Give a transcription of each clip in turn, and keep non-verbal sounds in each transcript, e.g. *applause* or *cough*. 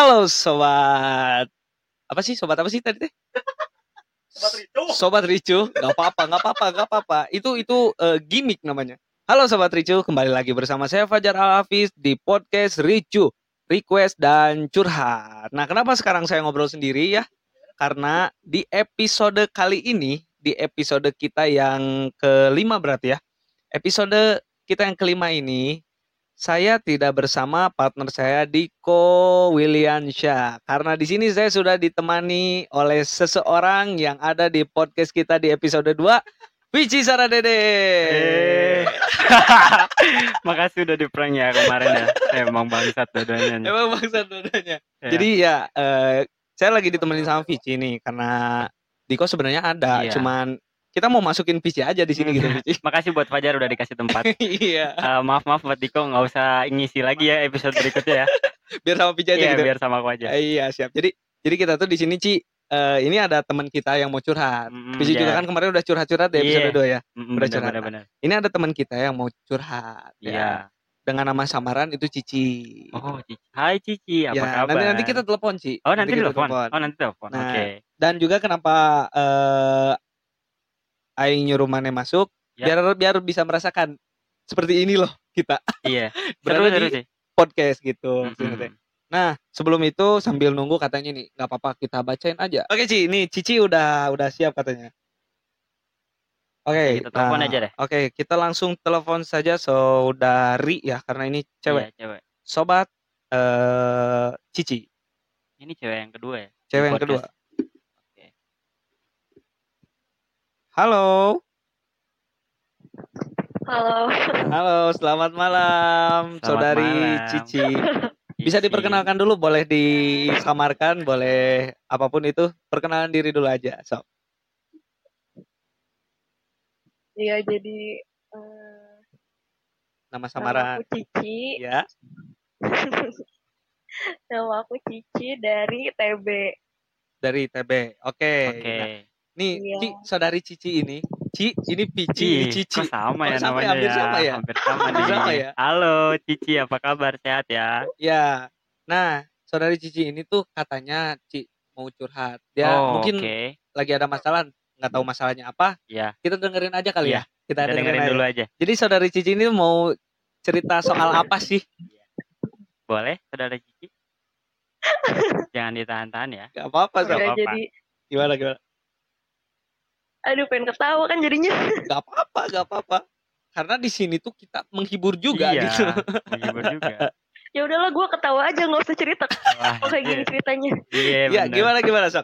Halo sobat. Apa sih sobat apa sih tadi teh? Sobat Ricu. Sobat Ricu. Gak apa-apa, gak apa-apa, gak apa-apa. Itu itu eh, gimmick namanya. Halo sobat Ricu, kembali lagi bersama saya Fajar Al Hafiz di podcast Ricu, request dan curhat. Nah, kenapa sekarang saya ngobrol sendiri ya? Karena di episode kali ini, di episode kita yang kelima berarti ya. Episode kita yang kelima ini saya tidak bersama partner saya Diko Williansyah karena di sini saya sudah ditemani oleh seseorang yang ada di podcast kita di episode 2 Vici Saradede. Eh. *laughs* Makasih udah di prank ya kemarin ya. Emang bangsat dadanya. nih. Emang bangsa dudanya. Ya. Jadi ya eh, saya lagi ditemenin sama Vici nih karena Diko sebenarnya ada, Iya. cuman kita mau masukin Vici aja di sini gitu Vici. Makasih buat Fajar udah dikasih tempat. *laughs* iya, Eh, maaf maaf buat Diko nggak usah ngisi lagi ya episode berikutnya ya. *laughs* biar sama Vici aja Iya gitu. biar sama aku aja. Eh, iya, siap. Jadi jadi kita tuh di sini Ci eh, ini ada teman kita yang mau curhat. Mm, Vici juga iya. kan kemarin udah curhat-curhat di episode Iya. 2 ya. Mm, udah bener, curhat. bener, bener. Ini ada teman kita yang mau curhat Iya. ya. Dengan nama samaran itu Cici. Oh, Cici. Hai Cici, apa ya, kabar? nanti nanti kita telepon Ci. Oh, nanti kita telepon. Oh, nanti telepon. Nah, Oke. Dan juga kenapa eh Aing nyuruh Mane masuk Ya. biar biar bisa merasakan seperti ini loh kita Iya. *laughs* Berada seru di sih. podcast gitu. Mm, mm. teh. Nah, sebelum itu sambil nunggu katanya nih, nggak apa-apa kita bacain aja. Oke, Ci, ini Cici udah udah siap katanya. Oke, Kita telepon nah, aja deh. Oke, kita langsung telepon saja saudari ya karena ini cewek. Iya, cewek. Sobat eh Cici, Ini cewek yang kedua ya. cewek yang kedua. Oke. Halo. Halo. Halo, selamat malam Selamat saudari malam. *laughs* Cici. Bisa diperkenalkan dulu, boleh disamarkan, boleh apa pun itu. Perkenalan diri dulu aja, so. Iya, jadi eh, Nama nama samaran. aku Cici. Ya. *laughs* Nama aku Cici dari TB. dari TB. Oke. Oke. Nah, nih, Iya. Ci, saudari Cici ini. Ci, ini Pici, Ih, Cici. kok sama ya ya? namanya Hampir ya? sama ya? Hampir sama Hampir nih. sama ya? Halo Cici, apa kabar? Sehat ya? Ya. Nah, saudari Cici ini tuh katanya Ci mau curhat. Dia oh, mungkin oke. lagi ada masalah, nggak tahu masalahnya apa. Ya, Kita dengerin aja kali Iya, ya. Kita, kita dengerin, dengerin aja. dulu aja. Jadi saudari Cici ini mau cerita soal apa sih? Boleh, saudara Cici? *laughs* Jangan ditahan-tahan ya. Gak apa-apa. Ya, apa-apa. jadi Gimana, gimana? Aduh pengen ketawa kan jadinya. *laughs* Gak apa-apa, gak apa-apa. Karena di sini tuh kita menghibur juga iya, gitu. menghibur juga. *laughs* Ya udahlah gua ketawa aja nggak usah cerita Wah, kok kayak gini ceritanya. Iya, Ya, gimana gimana, Sok?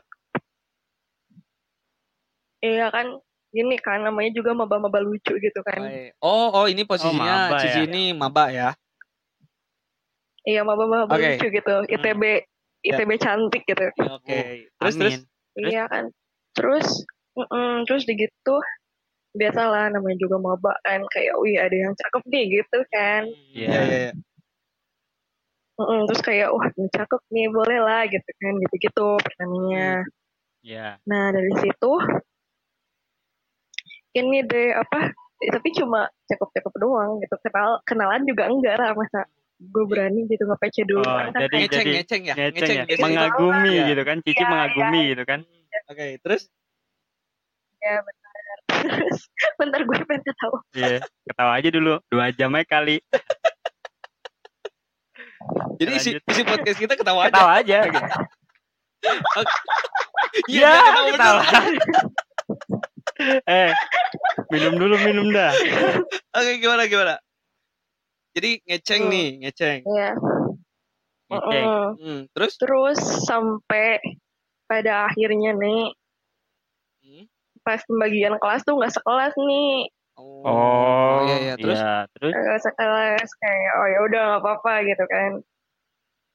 Iya kan gini kan namanya juga maba-maba lucu gitu kan. Oh, oh ini posisinya maba Cici ya? ini maba ya. Iya maba-maba Oke. lucu gitu. ITB ITB cantik gitu. Oke. Terus terus Amin. Terus? Iya kan. Terus mm-mm, terus di gitu biasalah namanya juga maba kan kayak wih ada yang cakep nih gitu kan. Iya. Iya, iya, iya. Mm-mm, terus kayak wah ini cakep nih boleh lah gitu kan gitu-gitu pertanyaannya. Iya. Nah dari situ ini deh apa tapi cuma cakep-cakep doang gitu kenal kenalan juga enggak lah masa gue berani gitu nge PC dulu Oh, kan jadi- Ngeceng, jadi ngeceng ya. Ngeceng ya. ngeceng. Mengagumi Iya. gitu kan. Cici Iya, mengagumi gitu kan. Oke, terus ya bentar terus *laughs* bentar gue pengen ketawa Iya. Ketawa aja dulu. Dua jam aja kali. jadi isi, isi podcast kita ketawa aja. Ketawa aja. *laughs* Iya, Ya, biar ketawa ketawa. eh, minum dulu, minum dah. Oke, gimana gimana? Jadi ngeceng Hmm. nih, ngeceng. ya Ngeceng. Mm-mm. Hmm, terus terus sampai pada akhirnya nih. Pas pembagian kelas tuh nggak sekelas nih Oh, iya iya, terus Iya, terus nggak sekelas kayak oh ya udah nggak apa-apa gitu kan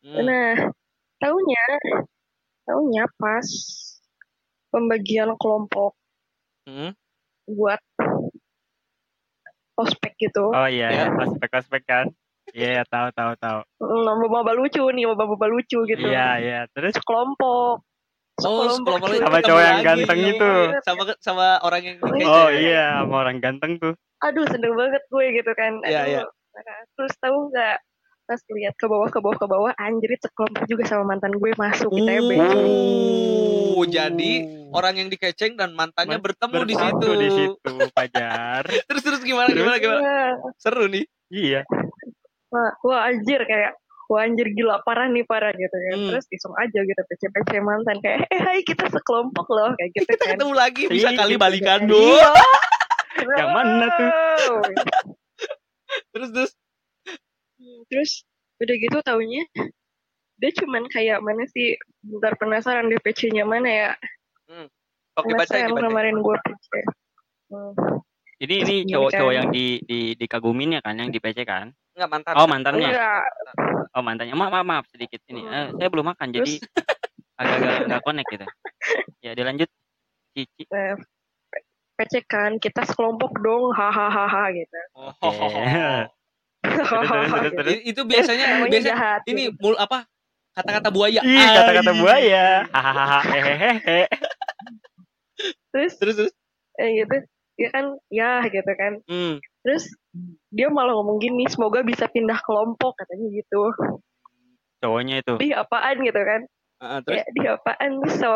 Hmm. Nah, taunya, taunya pas pembagian kelompok Hmm. buat ospek gitu. Oh iya, Ya. ya. ospek-ospek kan. Iya, tahu tahu tahu. Mm, Maba lucu nih, maba lucu gitu. Iya, iya. Terus Sekelompok. Oh, sekelompok Sama cowok yang lagi. ganteng itu. Sama sama orang yang Oh. Oh iya, sama orang ganteng tuh. Aduh, seneng banget gue gitu kan. Iya, Aduh. iya. Terus tahu nggak pas lihat ke bawah ke bawah ke bawah anjir sekelompok juga sama mantan gue masuk ITB Oh, jadi orang yang dikeceng dan mantannya Man- bertemu, di situ. di situ Fajar *laughs* Terus terus gimana Terus? gimana gimana? Wah, Seru nih. iya wah, wah anjir kayak wah anjir gila parah nih parah gitu kan Hmm. terus iseng aja gitu PC-PC mantan kayak eh hai kita sekelompok loh kayak gitu Kita kan ketemu lagi bisa Iya, kali gitu balikan kan. dulu. *laughs* Yang mana tuh? Terus terus Hmm, terus udah gitu taunya dia cuman kayak mana sih bentar penasaran deh PC-nya mana ya oke baca penasaran ini baca. kemarin gue PC hmm. ini ini cowok-cowok yang di, di dikagumin ya kan yang di PC kan Enggak mantan. oh mantannya enggak oh mantannya maaf maaf, maaf sedikit ini Eh, saya belum makan jadi Terus? agak-agak nggak connect gitu ya dilanjut Cici eh, PC kan kita sekelompok dong hahaha gitu Oh. terus, terus, terus. I- itu biasanya biasanya jahat ini gitu. mul apa? Kata-kata buaya. Ih, kata-kata Ai. buaya. Hahaha, hehehe. terus Terus terus. eh, gitu ya kan ya gitu kan Hmm. terus dia malah ngomong gini semoga bisa pindah kelompok katanya gitu Cowoknya itu. di apaan gitu kan Ah, terus ya di apaan terus so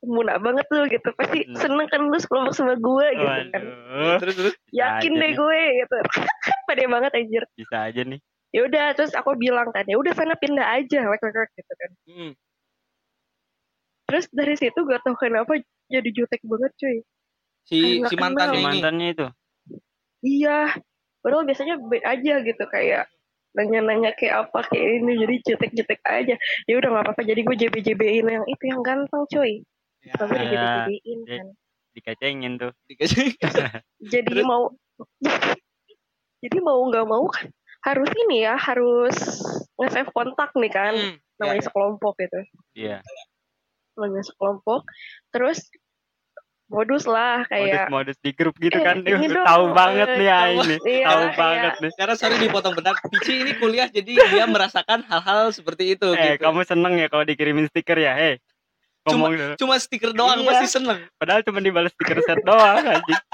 muna banget tuh gitu pasti Hmm. seneng kan lu sekelompok sama gue gitu kan Waduh. terus terus. Bisa yakin deh nih, gue gitu *laughs* pede banget anjir Bisa aja nih. ya udah terus aku bilang kan ya udah sana pindah aja wek wek gitu kan Hmm. terus dari situ gak tau kenapa jadi jutek banget cuy Si Kayak si mantannya kenal. ini. Mantannya itu. iya padahal biasanya baik aja gitu kayak nanya-nanya kayak apa kayak ini jadi jutek-jutek aja ya udah nggak apa-apa jadi gue JB-JB-in yang itu yang ganteng cuy Ya, Tapi Iya. JB-JB-in Iya. kan Dikacengin tuh. dikasih. *laughs* jadi Terus? mau *laughs* jadi mau nggak mau kan harus ini ya harus nge-save kontak nih kan Hmm. namanya Ya, ya. sekelompok gitu Iya. namanya sekelompok terus modus lah kayak Modus-modus di grup gitu Eh, kan. ini *laughs* dong, tahu banget nih ya ini. Iya, Tahu kayak- banget nih. Karena sorry dipotong bentar. Pici ini kuliah jadi *laughs* dia merasakan hal-hal seperti itu Eh, gitu. kamu seneng ya kalau dikirimin stiker ya? Hei. Ngomong dulu. Cuma stiker doang Iya. pasti seneng. Padahal cuma dibalas stiker set doang anjing. *laughs*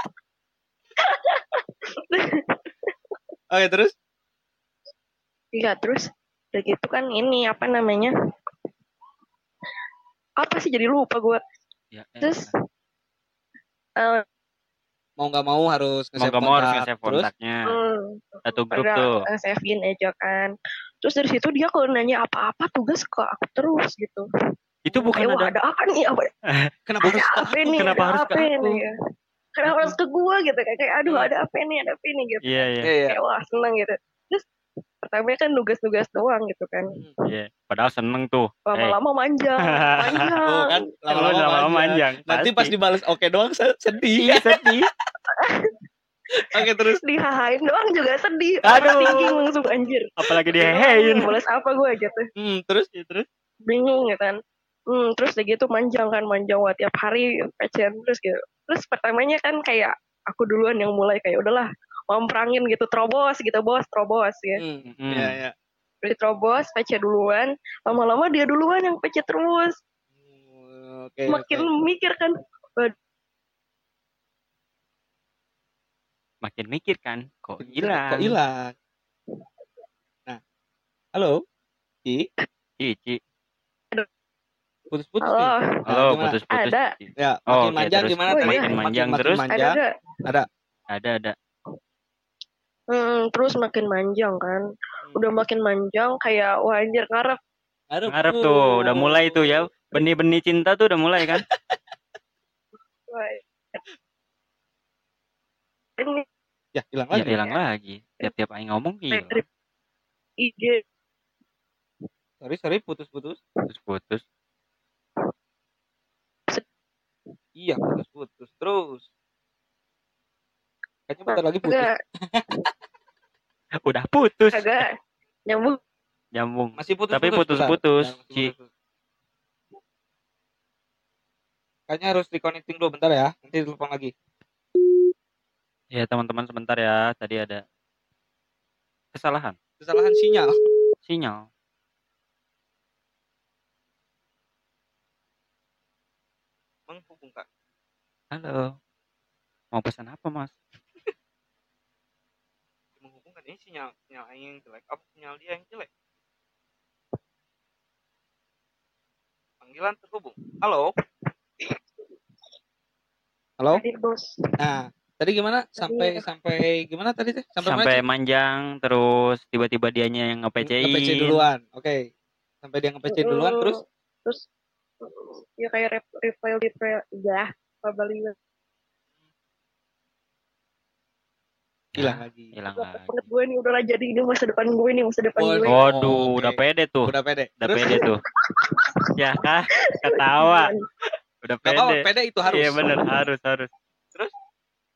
Oke, terus? iya terus udah gitu kan ini apa namanya apa sih jadi lupa gue Ya, eh, terus eh, Mau nggak mau harus mau nge-save gak mau harus nge-save kontaknya. hmm, Satu grup tuh. save in aja kan terus dari situ dia kalau nanya apa-apa tugas ke aku terus gitu Itu bukan wah ada ada apa nih apa *laughs* Kenapa harus ada ke apa nih Kenapa ada harus apa ke aku? nih ya. kenapa harus ke gua gitu kayak, kayak aduh Hmm. ada apa nih ada apa nih gitu Iya, iya. Iya, iya. kayak wah seneng gitu terus pertama kan nugas-nugas doang gitu kan Iya. Padahal seneng tuh. Eh, lama-lama manjang *laughs* manjang Oh, kan lama-lama lama-lama manjang. manjang. Nanti pas dibales oke doang se- sedih. Iya sedih. *laughs* Oke, terus. dihahain doang juga sedih Aduh. overthinking langsung anjir Apalagi dihehein. balas apa gue gitu Hmm, terus Iya, terus bingung gitu kan hmm, terus udah gitu manjang kan manjang wah tiap hari pecen terus gitu terus pertamanya kan kayak aku duluan yang mulai kayak udahlah memperangin gitu terobos gitu bos terobos ya Hmm. Hmm. Iya, iya. Terus terobos PC duluan lama-lama dia duluan yang PC terus Hmm, Oke. makin oke. mikir kan makin mikir kan kok Kok hilang. hilang? Nah. Halo? Ci? Cici. Putus-putus nih. halo Halo, gimana? putus-putus. Ada. Ya, Oh, makin oke, manjang terus. gimana Oh, tadi? iya. Makin manjang makin terus? ada manjang. gak Ada ada. Hmm, terus makin manjang kan udah makin manjang kayak wah anjir ngarep Ngarep, Ngarep tuh, udah mulai tuh ya. Benih-benih cinta tuh udah mulai kan? *laughs* Wah. ini Ya, hilang Ya lagi. hilang lagi. Tiap-tiap aing ngomong dari IG Sorry, sorry, putus-putus. Putus-putus. Iya, putus-putus terus. Kayaknya bentar lagi putus. agak *laughs* Udah putus. agak nyambung Nyambung. Masih putus Tapi putus-putus, Ci. Kayaknya harus reconnecting dulu bentar ya. Nanti telepon lagi. Ya teman-teman sebentar ya. Tadi ada kesalahan Kesalahan sinyal. sinyal. Menghubungkan. Halo. Mau pesan apa mas? Ini sinyal sinyal aing yang jelek. Apa sinyal dia yang jelek? Panggilan terhubung. Halo? Halo? Nah tadi gimana? Sampai Tadi- sampai gimana tadi teh? Sampai, sampai mana manjang terus tiba-tiba dianya yang nge-PC duluan. Oke. Sampai dia nge-PC duluan terus? Terus ya kayak reply reply ya kabalinya hilang lagi hilang lagi. gue nih udahlah jadi ini masa depan gue nih masa depan Waduh. gue Waduh, Oh, udah pede tuh. udah pede Udah pede tuh. *laughs* ya kah? Ketawa. Udah Gak apa-apa, pede. pede itu harus Iya bener, harus harus. Terus?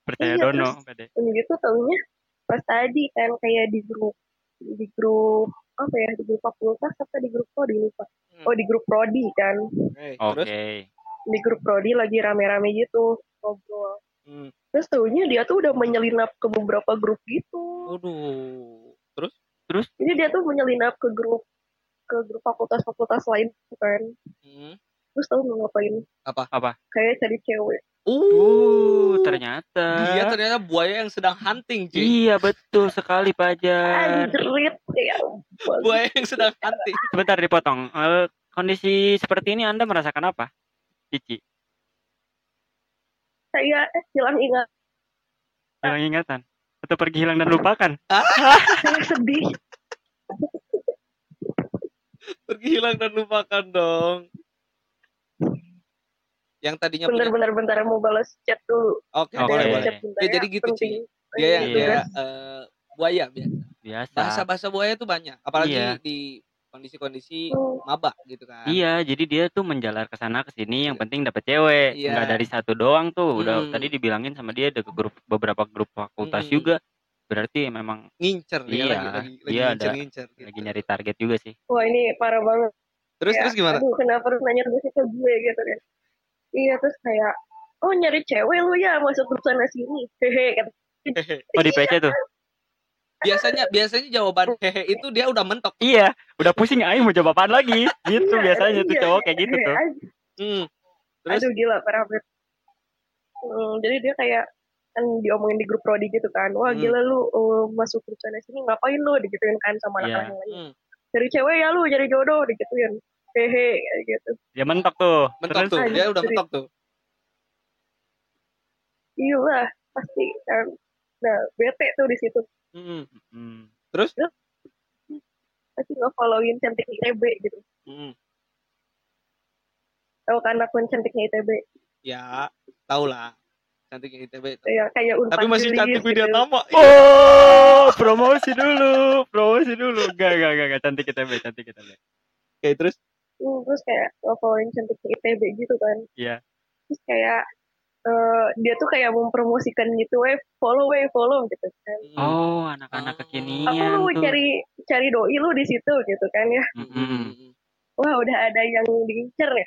Percaya Iya, dono, terus- pede. Gitu taunya pas tadi kan kayak di grup di grup apa ya di grup fakultas apa di grup prodi lupa Hmm. oh di grup prodi kan Oke, terus di grup prodi lagi rame-rame gitu ngobrol Hmm. terus taunya dia tuh udah menyelinap ke beberapa grup gitu Waduh. Terus? jadi dia tuh menyelinap ke grup ke grup fakultas-fakultas lain kan Hmm. terus tahu mau ngapain Apa? Apa? kayak cari cewek Uh, ternyata. dia ternyata buaya yang sedang hunting, Ci. Iya betul sekali Pajar. anjrit ya. Buaya yang sedang hunting. Sebentar dipotong. Eh, kondisi seperti ini Anda merasakan apa? Cici, saya hilang ingat hilang ingatan atau pergi hilang dan lupakan? saya sedih *laughs* Pergi hilang dan lupakan dong. Yang tadinya bentar punya bentar mau balas chat dulu Oke, boleh, Balas boleh. chat bentar Ya, jadi gitu, penting. Dia yang Iya, dia eh, buaya biasa. Biasa. Bahasa-bahasa buaya itu banyak, apalagi Iya. di kondisi-kondisi Hmm. maba gitu kan. Iya, jadi dia tuh menjalar ke sana ke sini yang penting dapet cewek. Iya. Nggak dari satu doang tuh. Udah Hmm. tadi dibilangin sama dia ada ke grup beberapa grup fakultas Hmm. juga. Berarti memang Ngincer dia Iya, lagi lagi lagi dia ada- ngincer-ngincer gitu. lagi nyari target juga sih. wah ini parah banget Terus Ya, terus gimana? aduh kenapa harus nanya ke gue gitu kan iya terus kayak oh nyari cewek lu ya masuk grup sana sini *laughs* hehe kata Oh di PC tuh. Biasanya biasanya jawaban hehe itu dia udah mentok. Iya, udah pusing aing mau jawab apaan lagi. Gitu Iya, biasanya tuh iya, cowok kayak gitu hehe tuh. aja. Hmm. Terus aduh gila parah banget Hmm, jadi dia kayak kan diomongin di grup prodi gitu kan wah Hmm. gila lu uh, masuk grup sana sini ngapain lu digituin kan sama Iya. anak-anak yang lain hmm, cari cewek ya lu cari jodoh digituin hehe kayak gitu Dia mentok tuh. mentok Terus tuh, dia udah mentok tuh. iya lah pasti kan nah bete tuh di situ Hmm. hmm, pasti nggak followin cantik ITB gitu Hmm. tahu kan akun cantiknya ITB Ya, tau lah. Cantiknya ITB. kayak kayak unpad Tapi masih cantik gitu. video Tama. Oh, promosi dulu, promosi dulu. Gak, gak, gak, gak. Cantik kita, Be. Cantik. Iya. Oke, terus Hmm, terus kayak nge-followin cantiknya ITB gitu kan Iya. terus kayak eh, dia tuh kayak mempromosikan gitu eh follow eh follow gitu kan hmm. Oh, anak-anak kekinian lu tuh. cari cari doi lu di situ gitu kan ya Hmm, Mm-mm. hmm, hmm, wah udah ada yang diincer ya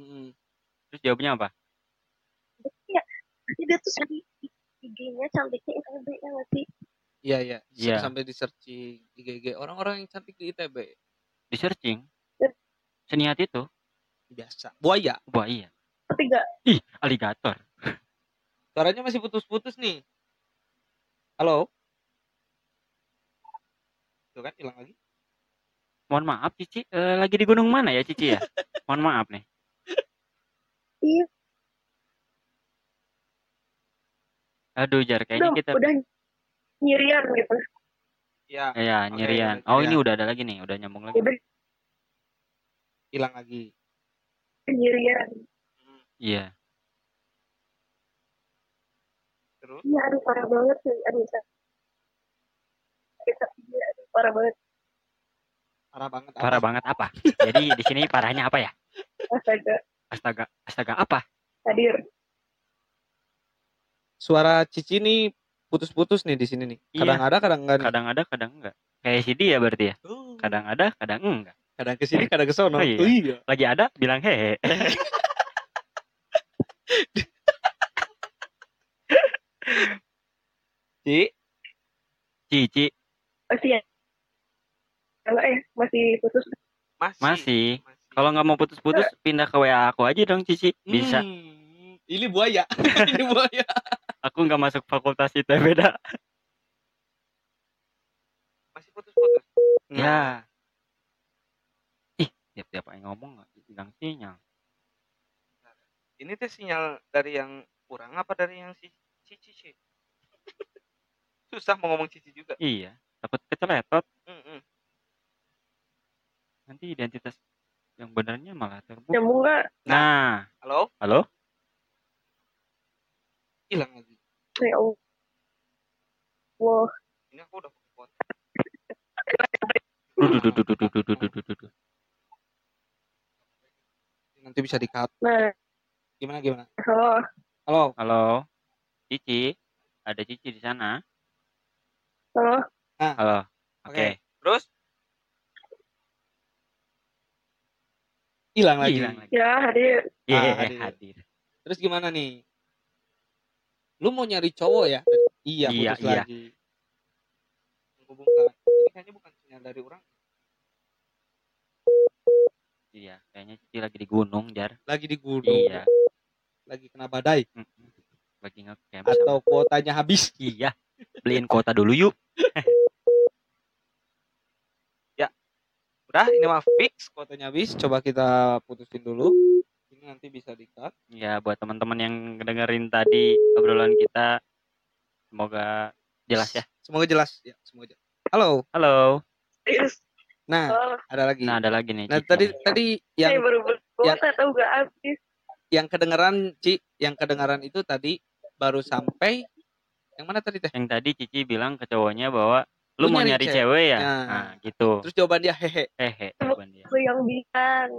hmm. Terus jawabnya apa? pasti dia tuh cari IG-nya cantiknya ITB ya nggak sih Iya, iya. Iya. Sampai di searching IGG orang-orang yang cantik di ITB. Di searching. Iya. Seniat itu. Biasa. Buaya. Iya. Tapi nggak Ih, aligator. *laughs* Suaranya masih putus-putus nih. Halo? Tuh kan hilang lagi. Mohon maaf, Cici. Eh, lagi di gunung mana ya, Cici ya? *laughs* Mohon maaf nih. iya Aduh, Jar. udah Kayaknya kita... udah nyirian gitu Ya, Ya, nyirian. udah Oh, ini nyirian. udah ada lagi nih. Udah nyambung lagi. udah hilang lagi. nyirian Iya. Terus iya aduh parah banget sih aduh sa- aduh, parah banget parah banget. apa? Parah banget apa? Jadi di sini parahnya apa ya? astaga Astaga, astaga apa? hadir Suara Cici nih putus-putus nih di sini nih. Iya. Kadang ada, kadang enggak. nih. Kadang ada, kadang enggak. Kayak si dia berarti ya. Kadang ada, kadang enggak. kadang ke sini, kadang ke sono. Oh, iya. Oh, iya. Lagi ada, bilang hehe. *laughs* Ci, Cici masih ya enggak eh masih putus masih. masih. Kalau nggak mau putus-putus, pindah ke WA aku aja dong, Cici. Bisa. Hmm, ini buaya. *laughs* ini buaya. Aku nggak masuk fakultas itu beda. Masih putus-putus. Nah, Ya. Ih, tiap-tiap aing ngomong nggak hilang sinyal ini teh sinyal dari yang kurang apa dari yang si cici? Sih susah mau ngomong cici juga. Iya dapat keceletot. Mm -mm. nanti identitas yang benarnya malah terbuka. Ya, nah. nah. halo? Halo? Hilang lagi. Ya Allah. Ini aku udah pot duh, duh, duh, nanti bisa dikat nah. Gimana gimana? halo. Halo. Halo, Cici, ada Cici di sana. Halo. Halo, oke. Oke. Terus? Hilang lagi. Hilang lagi. Ya, hadir. Iya, Ah, hadir. hadir. Terus gimana nih? Lu mau nyari cowok ya? Iya, Iya, putus iya. lagi. Menghubungkan. Ini kayaknya bukan sinyal dari orang. Iya, kayaknya Cici lagi di gunung, Jar. Lagi di gunung. Iya. Lagi kena badai. Lagi ngecamp Atau kuotanya habis. Iya. Beliin kuota dulu yuk. *laughs* Udah, ini mah fix kuotanya habis. Coba kita putusin dulu. Ini nanti bisa di-cut. Ya, buat teman-teman yang dengerin tadi obrolan kita, semoga jelas ya. Semoga jelas. Ya, semoga jelas. Halo. Halo. Nah, Oh, ada lagi. Nah, ada lagi nih. Nah, tadi tadi yang saya baru berkuasa tahu gak habis. Yang kedengeran Ci, yang kedengeran itu tadi baru sampai yang mana tadi teh? yang tadi Cici bilang ke cowoknya bahwa lu, Lu mau nyari nyari cewek. cewek ya? Nah. Nah, gitu. Terus jawaban dia hehe. Hehe, jawaban dia. Aku yang bilang.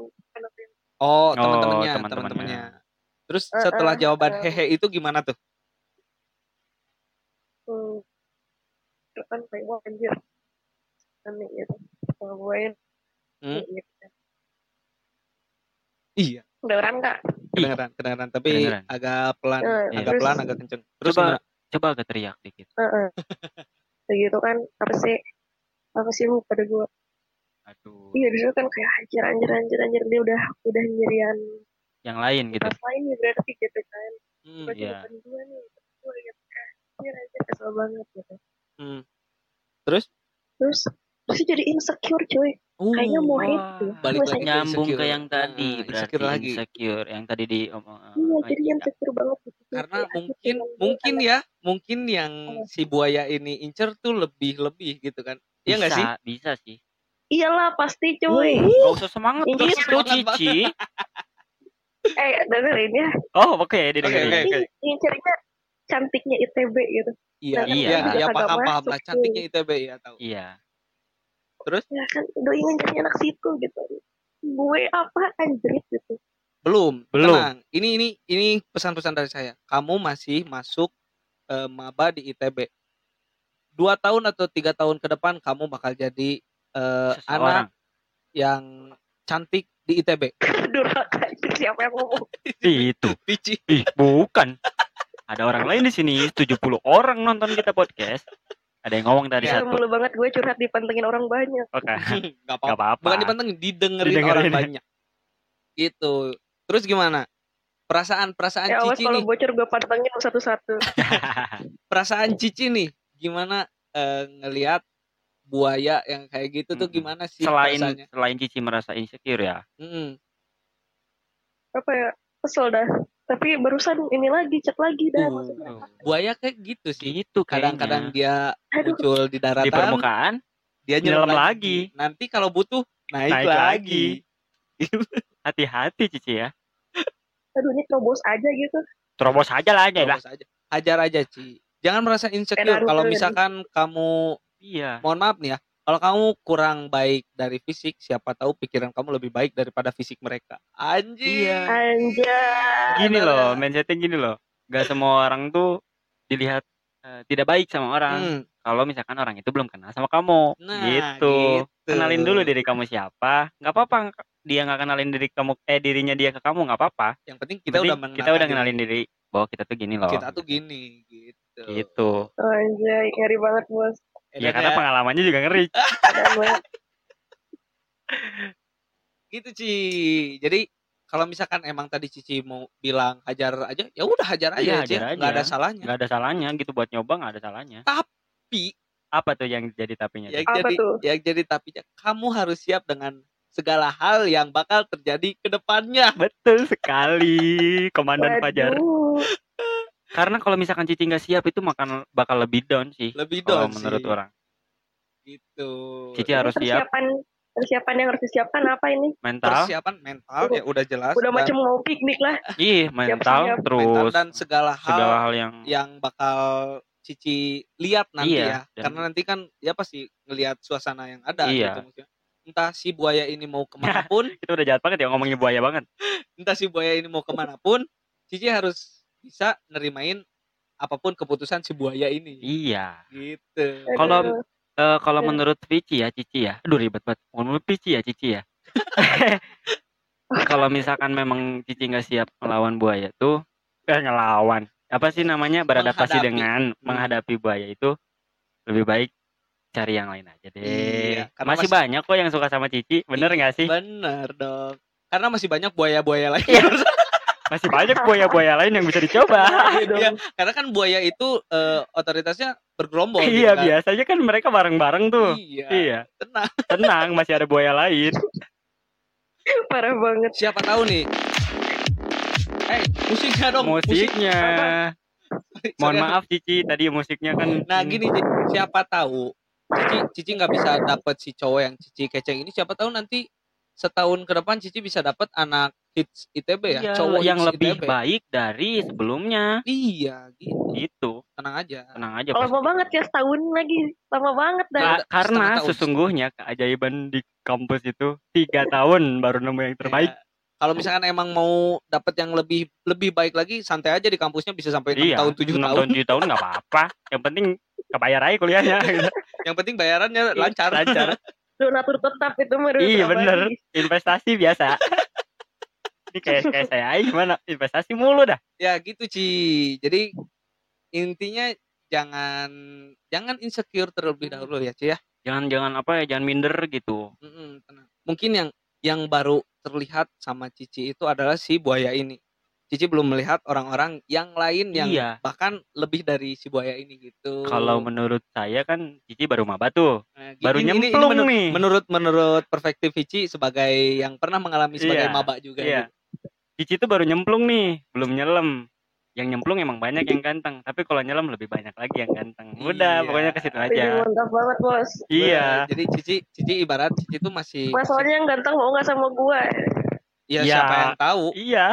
Oh, Oh, teman-temannya, teman-temannya. teman-temannya. Terus Eh, setelah eh, jawaban eh. hehe itu gimana tuh? Hmm. Kan kayak wah anjir. Aneh gitu. Gue Hmm? gitu. Iya, Kedengeran gak? kedengeran, kedengeran, tapi Kedengeran. agak pelan, Eh, agak terus- pelan, agak kenceng. Terus Coba gimana? coba agak teriak dikit. Heeh. *laughs* Kayak gitu kan apa sih? Apa sih lu pada gue? Aduh. Iya di situ kan kayak anjir anjir anjir anjir dia udah udah nyirian Yang lain gitu. pas lain nih berarti gitu kan. Hmm, iya. depan gue nih, gue gitu anjir anjir kesel banget gitu. hmm. Terus? Terus terus jadi insecure cuy. Uh, Kayaknya mau Wah, hate tuh. balik lagi ke nyambung ke insecure. yang tadi Nah, berarti insecure lagi. insecure yang tadi di omong Iya oh, jadi iya. insecure banget gitu. karena Kayak, mungkin mungkin anak- ya mungkin yang Oh. si buaya ini incer tuh lebih lebih gitu kan iya nggak sih bisa sih Iyalah pasti cuy. Gak usah semangat Iya, gitu semangat Cici Eh dengerin ya. Oh oke oke didengerin oke oke Incernya cantiknya ITB gitu. iya Nah, Iya. iya iya juga paham kagak paham masuk lah cantiknya itb ya tahu Iya terus? Ya kan doi ngejarnya anak situ gitu. Gue apa anjrit gitu. belum Belum. tenang. Ini ini ini pesan-pesan dari saya. Kamu masih masuk eh, maba di itb dua tahun atau tiga tahun ke depan kamu bakal jadi eh, anak yang cantik di itb *laughs* Durhaka itu siapa yang ngomong? *laughs* Itu Pici Ih bukan. Ada orang lain di sini. 70 orang nonton kita podcast Ada yang ngomong tadi Ya, satu mulu banget gue curhat dipantengin orang banyak. Oke *laughs* nggak apa Gak apa-apa bukan dipantengin didengerin, Didengerin. orang banyak gitu terus gimana perasaan perasaan Ya awas cici kalau nih bocor gue pantengin satu-satu. *laughs* perasaan cici nih gimana eh, ngelihat buaya yang kayak gitu tuh Mm-mm. gimana sih Selain perasaannya selain Cici merasa insecure ya Mm-mm. Apa ya? Kesel dah. Tapi barusan ini lagi, chat lagi dah. Uh, Maksudnya, buaya kayak gitu sih Gitu. Kadang-kadang dia aduh, muncul di daratan Di permukaan dia nyelam nyelam lagi. nanti kalau butuh naik, Naik lagi, *laughs* Hati-hati Cici ya. Aduh ini terobos aja gitu. Terobos aja lah aja lah. Terobos aja. Hajar aja Ci. Jangan merasa insecure kalau ini. misalkan kamu Iya. Mohon maaf nih ya kalau kamu kurang baik dari fisik siapa tahu pikiran kamu lebih baik daripada fisik mereka. Anjir Iya. Anjay. Gini loh mindsetnya gini loh. Gak semua orang tuh dilihat eh, tidak baik sama orang. Hmm, Kalau misalkan orang itu belum kenal sama kamu. Nah gitu. gitu. Kenalin dulu diri kamu siapa. Nggak apa-apa dia nggak kenalin diri kamu eh dirinya dia ke kamu nggak apa-apa. Yang penting kita kita udah kita udah kenalin diri bahwa kita tuh gini loh. Kita tuh gini gitu. Gitu. Anjay, ngeri banget bos. Ya karena pengalamannya juga ngeri *laughs* gitu Ci jadi kalau misalkan emang tadi Cici mau bilang hajar aja ya udah hajar aja Iya, Ci. hajar nggak ada aja. salahnya nggak ada salahnya gitu buat nyoba nggak ada salahnya tapi Apa tuh yang jadi tapinya? Yang? Apa jadi tuh? yang jadi tapinya kamu harus siap dengan segala hal yang bakal terjadi ke depannya. Betul sekali, Komandan Fajar. Karena kalau misalkan Cici nggak siap itu makan bakal lebih down sih. Lebih Kalau down menurut sih. orang. Gitu. Cici harus siap persiapan persiapan yang harus disiapkan apa ini? mental, Persiapan mental ya udah jelas. Udah dan macam mau piknik lah. ih mental, siap. terus mental dan segala hal segala hal yang yang bakal Cici lihat nanti Iya, ya. dan- Karena nanti kan ya pasti ngelihat suasana yang ada Iya. gitu maksudnya. Entah si buaya ini mau ke mana pun, *laughs* itu udah jahat banget ya ngomongin buaya banget. entah si buaya ini mau ke mana pun, Cici harus bisa nerimain apa pun keputusan si buaya ini. Iya. Gitu. Kalau eh, kalau Iya. menurut Cici ya, Cici ya. Aduh ribet banget. Menurut Cici ya, Cici ya. *laughs* kalau misalkan memang Cici nggak siap melawan buaya tuh, eh ngelawan. Apa sih namanya? Beradaptasi Menghadapi. dengan Hmm. menghadapi buaya itu lebih baik cari yang lain aja deh. Iya, masih masih- banyak kok yang suka sama Cici, bener nggak sih? Bener dong. Karena masih banyak buaya-buaya lain. *laughs* Iya. Masih banyak buaya-buaya lain yang bisa dicoba. *laughs* Iya, karena kan buaya itu eh, otoritasnya bergerombol. gitu iya, kan. biasanya kan mereka bareng-bareng tuh. Iya. Iya, Tenang. tenang, masih ada buaya lain. Parah banget. Siapa tahu nih. Eh, musiknya dong. musik. Musiknya. Mohon Sorry. maaf Cici, tadi musiknya kan Nah, gini siapa tahu Cici Cici nggak bisa dapet si cowok yang Cici keceng ini siapa tahu nanti setahun ke depan Cici bisa dapet anak hits ITB ya, Iya, cowok yang lebih ITB. baik dari sebelumnya. Iya, gitu. Gitu, Tenang aja. tenang aja. Lama pasti. banget ya setahun lagi. Lama banget dah. Ka- Udah karena sesungguhnya keajaiban di kampus itu tiga *laughs* tahun baru nemu yang terbaik. Ya, kalau misalkan emang mau dapet yang lebih lebih baik lagi, santai aja di kampusnya bisa sampai 6 iya, tahun 7 enam tahun. tahun tujuh tahun nggak apa-apa. *laughs* Yang penting kebayar aja kuliahnya. Yang penting bayarannya lancar. Lancar. *laughs* Donatur tetap itu mah Iya, bener. Investasi biasa. *laughs* Ini kayak kayak saya gimana? Investasi mulu dah. ya gitu Ci. Jadi intinya jangan jangan insecure terlebih dahulu ya Ci ya. Jangan jangan apa ya, jangan minder gitu. Tenang. Mungkin yang yang baru terlihat sama Cici itu adalah si buaya ini. Cici belum melihat orang-orang yang lain yang Iya. bahkan lebih dari si buaya ini gitu. Kalau menurut saya kan Cici baru maba tuh. Nah, baru ini- ini- ini nyemplung menur- nih. Menurut menurut perspektif Cici sebagai yang pernah mengalami sebagai Iya, maba juga. Iya. gitu. Cici tuh baru nyemplung nih, belum nyelam. Yang nyemplung emang banyak yang ganteng, tapi kalau nyelam lebih banyak lagi yang ganteng. Udah, Iya. pokoknya ke situ aja. mantap banget bos. Iya. Bener. Jadi Cici Cici ibarat Cici itu masih Mas soalnya yang ganteng mau nggak sama gua? ya Iya. siapa yang tahu. Iya.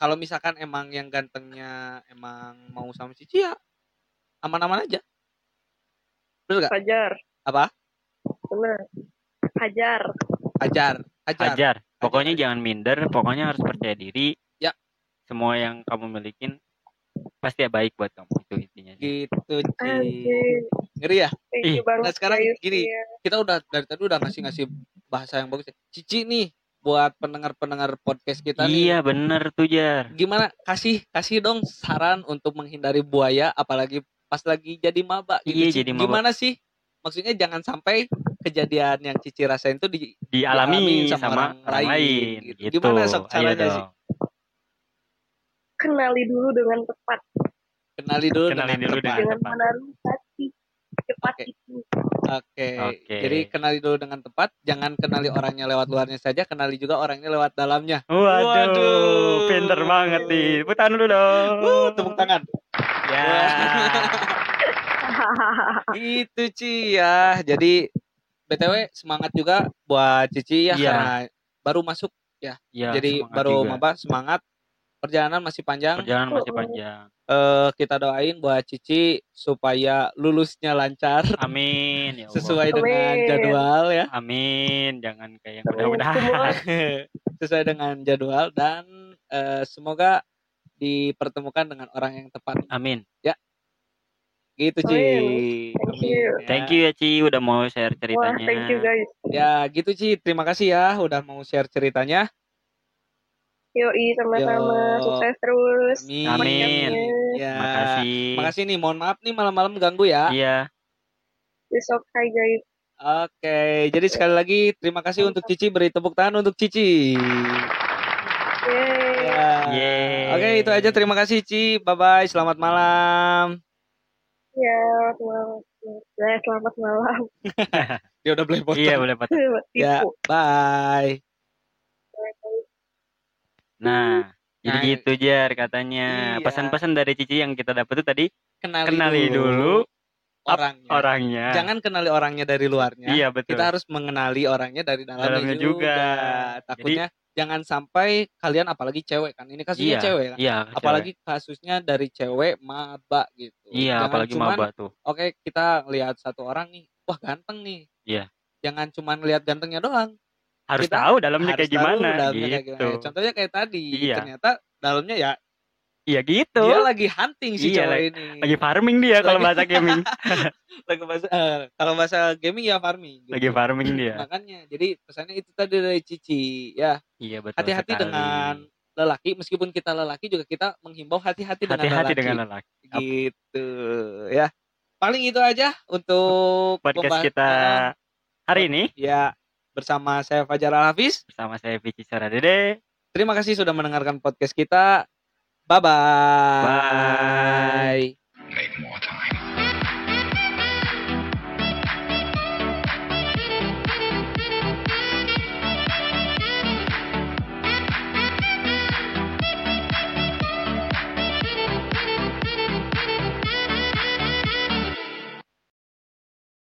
Kalau misalkan emang yang gantengnya emang mau sama Cici ya aman-aman aja. Bener gak? Hajar. Apa? Bener. Hajar. Ajar, ajar. Ajar. Pokoknya Ajar. jangan minder, pokoknya harus percaya diri. Ya. Semua yang kamu milikin pasti baik buat kamu itu intinya. Gitu, Ci. Ngeri ya? Thank Ih, nah sekarang gini. Iya. Kita udah dari tadi udah ngasih-ngasih bahasa yang bagus. ya. Cici nih buat pendengar-pendengar podcast kita nih. Iya, bener tuh, Jar. Gimana kasih kasih dong saran untuk menghindari buaya apalagi pas lagi jadi maba gitu. Iya, jadi maba. Gimana sih? Maksudnya jangan sampai kejadian yang Cici rasain itu di Dialami Dialami sama, sama orang, orang lain, lain. gitu. Gitu. Gimana, Ayo caranya dong. sih? Kenali dulu dengan tepat. kenali dulu Kenali dengan dulu tepat. dengan Dengan tepat. Menaruh hati. Cepat Oke. itu. Oke. Oke. Jadi kenali dulu dengan tepat, jangan kenali orangnya lewat luarnya saja, kenali juga orangnya lewat dalamnya. Waduh, Waduh. pinter banget nih. Tepuk tangan dulu dong. Uh, tepuk tangan. Ya. *laughs* Itu Ci ya. Jadi BTW semangat juga buat Cici ya Iya. karena baru masuk Ya, jadi semangat baru juga. maba semangat. Perjalanan masih panjang. Perjalanan masih Oh, oh. panjang. Eh, kita doain buat Cici supaya lulusnya lancar Amin ya *laughs* Allah. sesuai dengan jadwal ya. Amin, jangan kayak yang mudah-mudahan. *laughs* Sesuai dengan jadwal dan eh, semoga dipertemukan dengan orang yang tepat. Amin. Gitu Ci. Amin. Thank you. ya. Thank you ya Ci udah mau share Wah, ceritanya. thank you guys. Ya gitu Ci. Terima kasih ya udah mau share ceritanya. Yoi, sama-sama. Yo. Sukses terus. Amin. Amin. Ya. Makasih. Makasih nih. Mohon maaf nih malam-malam ganggu ya. Iya. It's okay guys. Oke. Jadi sekali lagi terima kasih untuk Cici. Beri tepuk tangan untuk Cici. Yeay. Ya. Yeay. Oke itu aja. Terima kasih Ci. Bye bye. Selamat malam. Ya, wow. Ya, selamat malam. *laughs* Dia udah boleh potong. Iya boleh potong. Ya, bye. Nah, jadi Nah, gitu Jar katanya. Iya. Pesan-pesan dari Cici yang kita dapat tuh tadi Kenali, kenali dulu orangnya. orangnya. Jangan kenali orangnya dari luarnya. Iya betul. Kita harus mengenali orangnya dari dalamnya, Dalamnya juga. juga. Takutnya jangan sampai kalian apalagi cewek kan. Ini kasusnya iya, cewek kan. Iya, Apalagi kasusnya dari cewek maba gitu. cewek. Iya, Jangan apalagi cuman, maba tuh. Oke, kita lihat satu orang nih, wah ganteng nih. Iya. Jangan cuman lihat gantengnya doang. Harus kita tahu dalamnya harus kayak gimana dalamnya kayak gitu. gimana. Contohnya kayak tadi, Iya. ternyata dalamnya ya Iya gitu. dia lagi hunting si Iya, cowok lagi- ini. Lagi farming dia kalau bahasa gaming. *laughs* Lagi bahasa eh, kalau bahasa gaming ya farming. gitu. Lagi farming dia. Makanya, jadi pesannya itu tadi dari Cici ya. Iya betul. Hati-hati dengan lelaki, meskipun kita lelaki juga kita menghimbau hati-hati dengan hati-hati lelaki. dengan lelaki. Gitu ya. Paling itu aja untuk Podcast kita hari ini ya bersama saya Fajar Al Hafiz. bersama saya Vici Saradede. Terima kasih sudah mendengarkan podcast kita. Bye bye. Bye. Make more time.